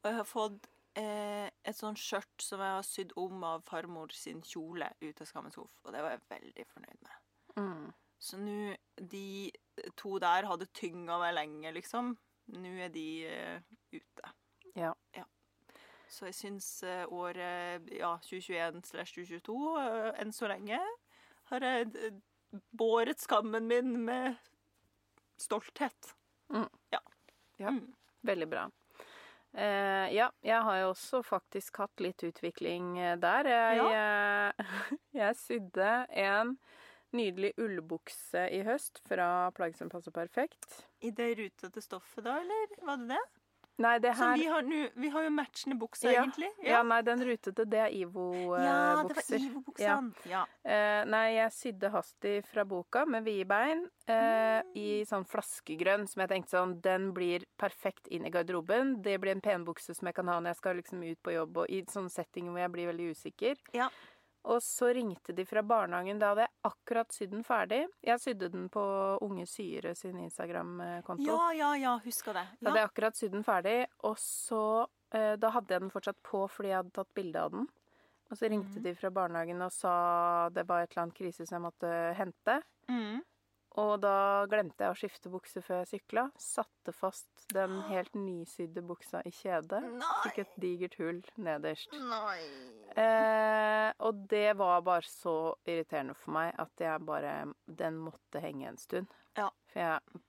Og jeg har fått eh, et sånt skjørt som jeg har sydd om av farmor sin kjole ut av Skammens skuff. Og det var jeg veldig fornøyd med. Mm. Så nå De to der hadde tynga meg lenge, liksom. Nå er de eh, ute. Ja. Så jeg syns eh, året ja, 2021 slash 2022 eh, enn så lenge har jeg eh, båret skammen min med stolthet. Ja. Mm. Veldig bra. Eh, ja, jeg har jo også faktisk hatt litt utvikling eh, der. Jeg, eh, [laughs] jeg sydde en nydelig ullbukse i høst fra Plagg som passer perfekt. I det rutete stoffet, da, eller var det det? Nei, det Som her vi har nå. Vi har jo matchende bukser, Ja. egentlig. ja. nei, den rutete, det er Ivo-bukser. det var Ivo-buksene. Ja. Uh, nei, jeg sydde hastig fra boka med vide bein eh, i sånn flaskegrønn, som jeg tenkte sånn Den blir perfekt inn i garderoben. Det blir en penbukse som jeg kan ha når jeg skal liksom ut på jobb, og i sånne settinger hvor jeg blir veldig usikker. Ja. Og så ringte de fra barnehagen. Da hadde jeg akkurat sydd den ferdig. Jeg sydde den på Unge Syre sin Instagram-konto. ja, ja, ja, husker det. Da hadde jeg akkurat sydd den ferdig, og så eh, Da hadde jeg den fortsatt på fordi jeg hadde tatt bilde av den. Og så ringte mm. de fra barnehagen og sa det var et eller annet krise som jeg måtte hente. Mm. Og da glemte jeg å skifte bukse før jeg sykla. Satte fast den [gasps] helt nysydde buksa i kjedet. Fikk et digert hull nederst. Eh, og det var bare så irriterende for meg at jeg bare Den måtte henge en stund. Ja. For jeg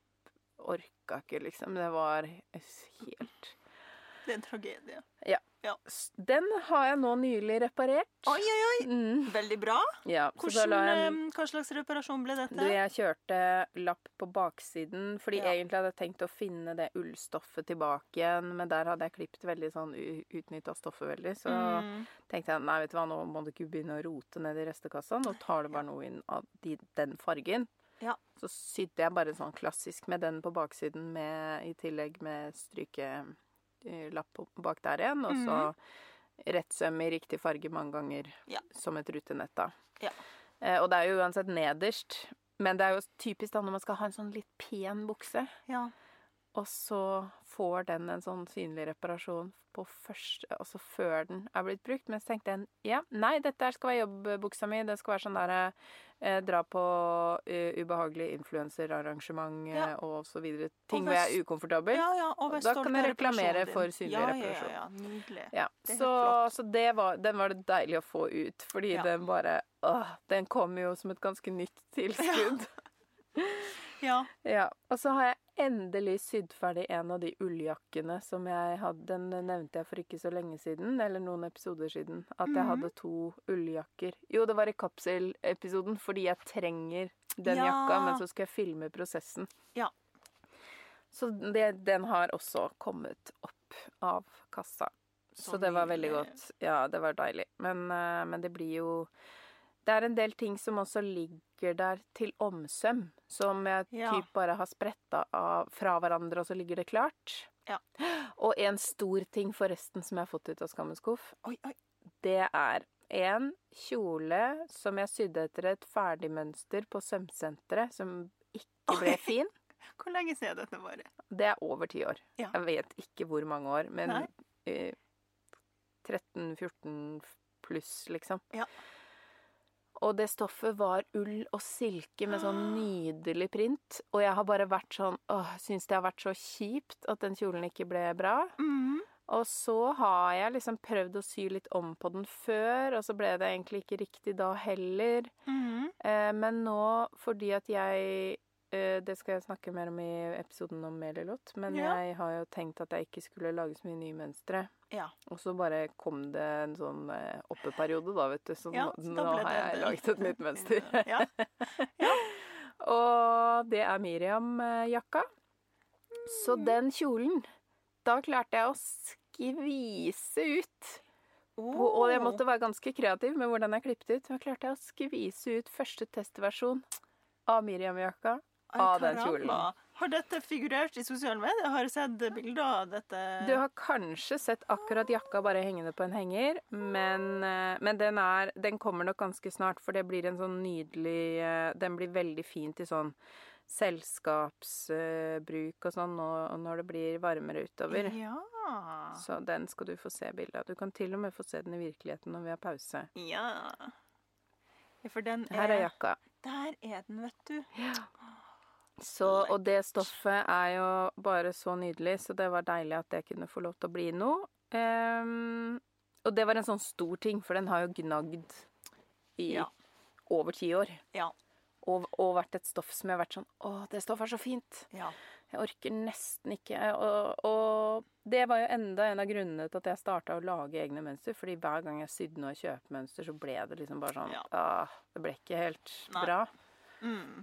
orka ikke, liksom. Det var helt Det er en tragedie. S- Den har jeg nå nylig reparert. Oi, oi, oi. Mm. Veldig bra. Ja, Hvordan, jeg eh, en hva slags reparasjon ble dette? Du, jeg kjørte lapp på baksiden, fordi Ja. egentlig hadde jeg tenkt å finne det ullstoffet tilbake igjen, men der hadde jeg klippet veldig sånn utnytta stoffet veldig, så Mm. tenkte jeg nei, vet du hva, nå må du ikke begynne å rote ned i restekassa, nå tar du bare noe inn av de, den fargen. Ja. Så sydde jeg bare sånn klassisk med den på baksiden, med, i tillegg med strykelapp på- bak der igjen, og så rettsøm i riktig farge mange ganger. Ja. som et rutenett da. Ja. Eh, og det er jo uansett nederst, men det er jo typisk da når man skal ha en sånn litt pen bukse, Ja. Og så får den en sånn synlig reparasjon på første, altså før den er blitt brukt. Men så tenkte jeg, ja, nei, dette skal være jobbbuksa mi, det skal være sånn der, eh, dra på uh, ubehagelig influenserarrangement eh, Ja. og så videre. Ting hvor jeg er ukomfortabel. ja, ja. Og Da kan jeg reklamere for synlig ja, reparasjon. Ja, ja, ja. Nydelig. Ja, Det så, så det var, den var det deilig å få ut, fordi Ja. den bare åh, Den kom jo som et ganske nytt tilskudd. Ja. [laughs] Ja. Og så har jeg endelig sydd ferdig en av de ulljakkene som jeg hadde Den nevnte jeg for ikke så lenge siden, eller noen episoder siden, at jeg Mhm. hadde to ulljakker. Jo, det var i kapselepisoden, fordi jeg trenger den Ja. jakka, men så skal jeg filme prosessen. Ja. Så det, den har også kommet opp av kassa. Så, Så det var veldig godt. Ja, det var deilig. Men, eh, men det blir jo Det er en del ting som også ligger der til omsøm, som jeg Ja. typ bare har spretta fra hverandre, og så ligger det klart. Ja. Og en stor ting forresten som jeg har fått ut av Skammens skuff, det er en kjole som jeg sydde etter et ferdigmønster på sømsenteret, som ikke ble fin. [laughs] Hvor lenge siden dette var? Det er over ti år. Ja. Jeg vet ikke hvor mange år, men eh, 13-14 pluss, liksom. Ja. Og det stoffet var ull og silke med sånn nydelig print. Og jeg har bare vært sånn Åh, syns det har vært så kjipt at den kjolen ikke ble bra. Mm. Og så har jeg liksom prøvd å sy litt om på den før, og så ble det egentlig ikke riktig da heller. Mm. Eh, men nå, fordi at jeg Det skal jeg snakke mer om i episoden om Melilot. Men Ja. jeg har jo tenkt at jeg ikke skulle lage så mye nye mønstre. Ja. Og så bare kom det en sånn eh, oppeperiode, da, vet du. Så Ja, nå, har jeg laget et nytt mønster. [laughs] Ja. [laughs] Og det er Miriam-jakka. Så Mm. den kjolen Da klarte jeg å skvise ut. På, og jeg måtte være ganske kreativ med hvordan jeg klippet ut. Da klarte jeg å skvise ut første testversjon av Miriam-jakka. Av den kjolen. Har dette figurert i sosiale medier? Har jeg sett bilder av dette? Du har kanskje sett akkurat jakka bare hengende på en henger, men, eh, men den, er, den kommer nok ganske snart, for det blir en sånn nydelig eh, Den blir veldig fint i sånn selskapsbruk og sånn og når det blir varmere utover. Ja. Så den skal du få se bilde av. Du kan til og med få se den i virkeligheten når vi har pause. Ja. ja. For den er Her er jakka. Der er den, vet du. Så, og det stoffet er jo bare så nydelig, så det var deilig at det kunne få lov til å bli noe. Um, og det var en sånn stor ting, for den har jo gnagd i Ja. over ti år. Ja. Og, og vært et stoff som jeg har vært sånn Å, det stoffet er så fint! Ja. Jeg orker nesten ikke. Og, og det var jo enda en av grunnene til at jeg starta å lage egne mønster. Fordi hver gang jeg sydde noe kjøpemønster, så ble det liksom bare sånn Ja. ah, Det ble ikke helt Nei. bra. Mm.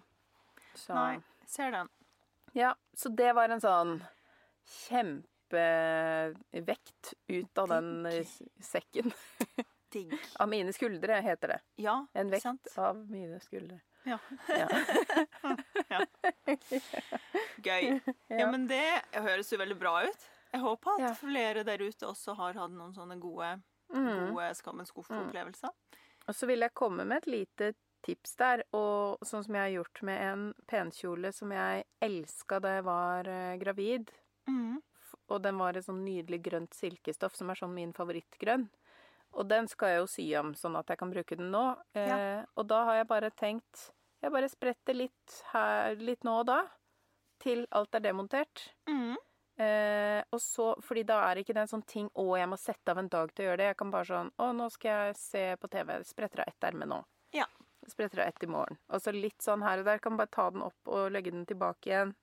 Så Nei, ser den. Ja, så det var en sånn eh, ut av den sekken. [laughs] Digg. Av mine skuldre, heter det. Ja, En vekt sant? av mine skuldre. Ja. Ja. [laughs] Gøy. Ja, men det høres jo veldig bra ut. Jeg håper at Ja. flere der ute også har hatt noen sånne gode, Mm. gode Skammens skuffe-opplevelser. Og så vil jeg komme med et lite tips der, og sånn som jeg har gjort med en penkjole som jeg elska da jeg var eh, gravid. Mm. Og den var et sånn nydelig grønt silkestoff som er sånn min favorittgrønn. Og den skal jeg jo sy om, sånn at jeg kan bruke den nå. Eh, og da har jeg bare tenkt Jeg bare spretter litt her, litt nå og da, til alt er demontert. Mm. Eh, og så, fordi da er ikke det en sånn ting 'Å, jeg må sette av en dag til å gjøre det'. Jeg kan bare sånn 'Å, nå skal jeg se på TV. Spretter av ett erme nå'. Spretter av ett i morgen. Og så litt sånn her og der. Kan bare ta den opp og legge den tilbake igjen.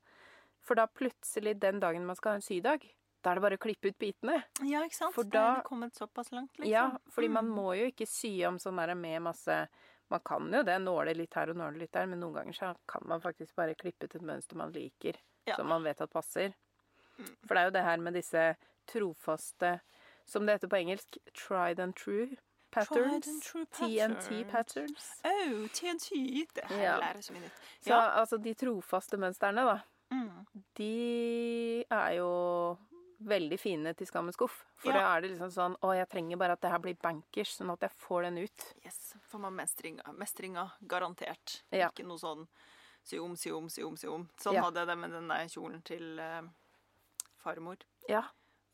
For da plutselig, den dagen man skal ha en sydag, da er det bare å klippe ut bitene. Ja, ikke sant? For Da er det kommet såpass langt, liksom. Ja, fordi man Mm. må jo ikke sy om sånn der med masse Man kan jo det, nåle litt her og nåle litt der, men noen ganger så kan man faktisk bare klippe ut et mønster man liker, Ja. som man vet at passer. Mm. For det er jo det her med disse trofaste, som det heter på engelsk, tried and true patterns. TNT patterns. Oh, TNT! Det her Ja. lærer så mye nytt. Så altså, de trofaste mønstrene, da, Mm. de er jo veldig fine til Skammens skuff. For Ja. da er det liksom sånn Å, jeg trenger bare at det her blir bankers, sånn at jeg får den ut. Yes, får man mestringa, mestringa garantert. Ja. Ikke noe sånn si om, si om, si om, si om. Sånn Ja. hadde jeg det med den der kjolen til uh, farmor. Ja.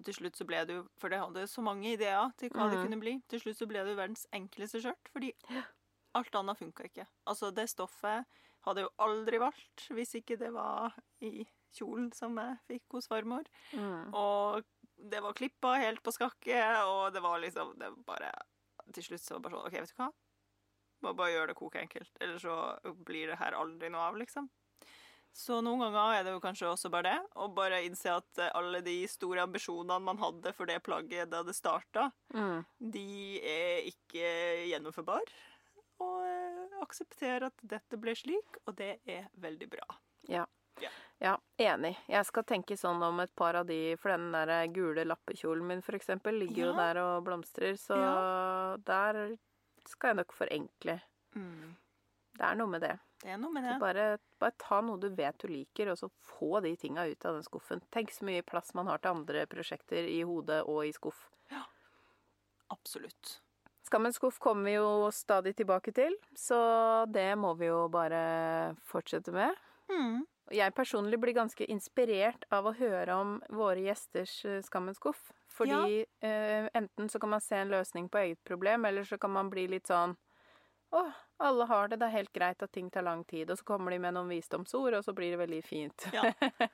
Og til slutt så ble det jo, for det hadde så mange ideer til hva det Mhm. kunne bli, til slutt så ble det jo verdens enkleste skjørt, fordi alt annet funka ikke. Altså, det stoffet hadde jeg jo aldri valgt hvis ikke det var i kjolen som jeg fikk hos farmor. Mm. Og det var klippa helt på skakke, og det var liksom det var bare Til slutt så var det bare sånn OK, vet du hva? Må bare gjøre det koke enkelt, eller så blir det her aldri noe av, liksom. Så noen ganger er det jo kanskje også bare det, å bare innse at eh, alle de store ambisjonene man hadde for det plagget da det starta, Mm. de er ikke gjennomførbare. Og eh, akseptere at dette ble slik, og det er veldig bra. Ja, enig. Jeg skal tenke sånn om et par av de, for den der gule lappekjolen min eksempel, ligger jo der og blomstrer, så der skal jeg nok forenkle. Det er noe med det. Det er noe med det. bare, bare ta noe du vet du liker, og så få de tinga ut av den skuffen. Tenk så mye plass man har til andre prosjekter i hodet og i skuff. Ja, Absolutt. Skammens skuff kommer vi jo stadig tilbake til, så det må vi jo bare fortsette med. Mm. Jeg personlig blir ganske inspirert av å høre om våre gjesters eh, skammens skuff. Fordi eh, enten så kan man se en løsning på eget problem, eller så kan man bli litt sånn Å, alle har det, det er helt greit at ting tar lang tid. Og så kommer de med noen visdomsord, og så blir det veldig fint. Ja.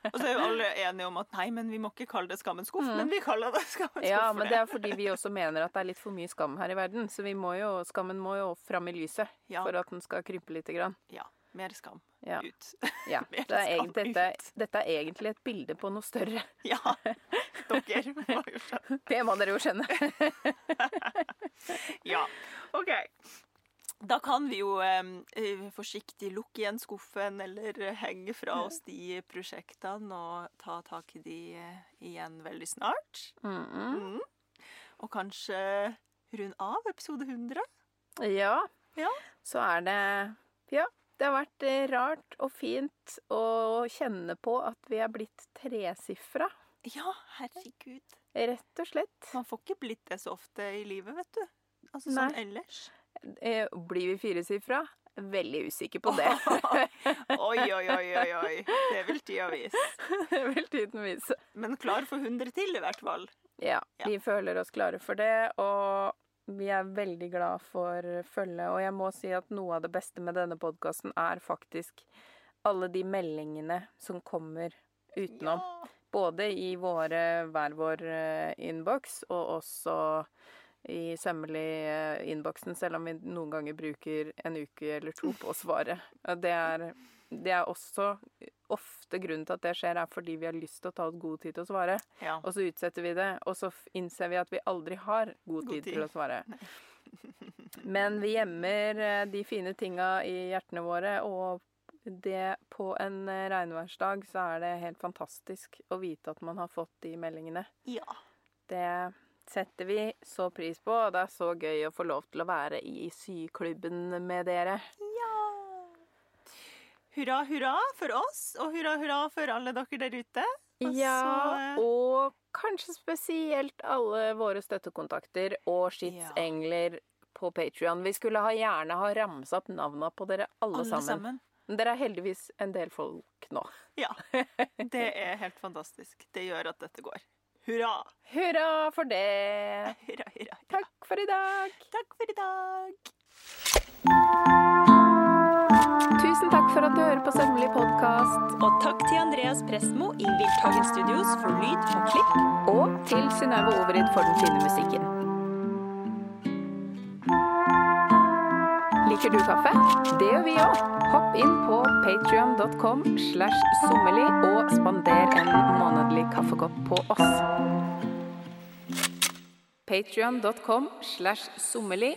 Og så er jo alle enige om at nei, men vi må ikke kalle det skammens skuff, men vi kaller det skammens skuff. Ja, men det er fordi vi også mener at det er litt for mye skam her i verden. Så vi må jo, skammen må jo fram i lyset Ja. for at den skal krympe lite grann. Ja. Mer skam Ja. ut. Ja. [laughs] Mer Det er, skam dette, ut. dette er egentlig et bilde på noe større. [laughs] Ja. Dere må jo skjønne. [laughs] Det må dere jo skjønne. Ja. OK. Da kan vi jo eh, forsiktig lukke igjen skuffen eller henge fra oss de prosjektene og ta tak i de eh, igjen veldig snart. Mm. Mm. Og kanskje runde av episode 100. Ja. Ja. Så er det Ja. Det har vært eh, rart og fint å kjenne på at vi er blitt tresifra. Ja, herregud. Rett og slett. Man får ikke blitt det så ofte i livet, vet du. Altså sånn ellers. Eh, Blir vi firesifra? Veldig usikker på det. [laughs] Oi, oi, oi, oi, oi. Det vil tida vise. [laughs] Det vil tiden vise. Men klar for 100 til, i hvert fall. Ja, Ja. vi føler oss klare for det, og vi er veldig glad for følget. Og jeg må si at noe av det beste med denne podkasten er faktisk alle de meldingene som kommer utenom. Ja. Både i våre, hver vår eh, innboks, og også i Sømmelig-innboksen, selv om vi noen ganger bruker en uke eller to på å svare. Det er, det er også ofte grunnen til at det skjer, er fordi vi har lyst til å ta oss god tid til å svare. ja. Og så utsetter vi det, og så innser vi at vi aldri har god, God tid, tid. til å svare. [laughs] Men vi gjemmer eh, de fine tinga i hjertene våre, og det på en eh, regnværsdag så er det helt fantastisk å vite at man har fått de meldingene. Ja. Det setter vi så pris på, og det er så gøy å få lov til å være i syklubben med dere. Ja. Hurra, hurra for oss, og hurra, hurra for alle dere der ute. Og Ja, så, eh, og kanskje spesielt alle våre støttekontakter og Ja. på Patrion. Vi skulle ha gjerne ha ramsa opp navna på dere alle, alle sammen. sammen. Men dere er heldigvis en del folk nå. Ja. [laughs] Det er helt fantastisk. Det gjør at dette går. Hurra! Hurra for det! [laughs] Hurra, hurra. hurra. Takk for i dag. Takk for i dag. Tusen takk for at du hører på Sømmelig podkast. Og takk til Andreas Prestmo i Wildtagen Studios for lyd og klipp. Og til Synnøve Overid for den fine musikken. Liker du kaffe? Det gjør vi òg. Hopp inn på patrion.com slash sommerli og spander en månedlig kaffekopp på oss. Patrion.com slash sommerli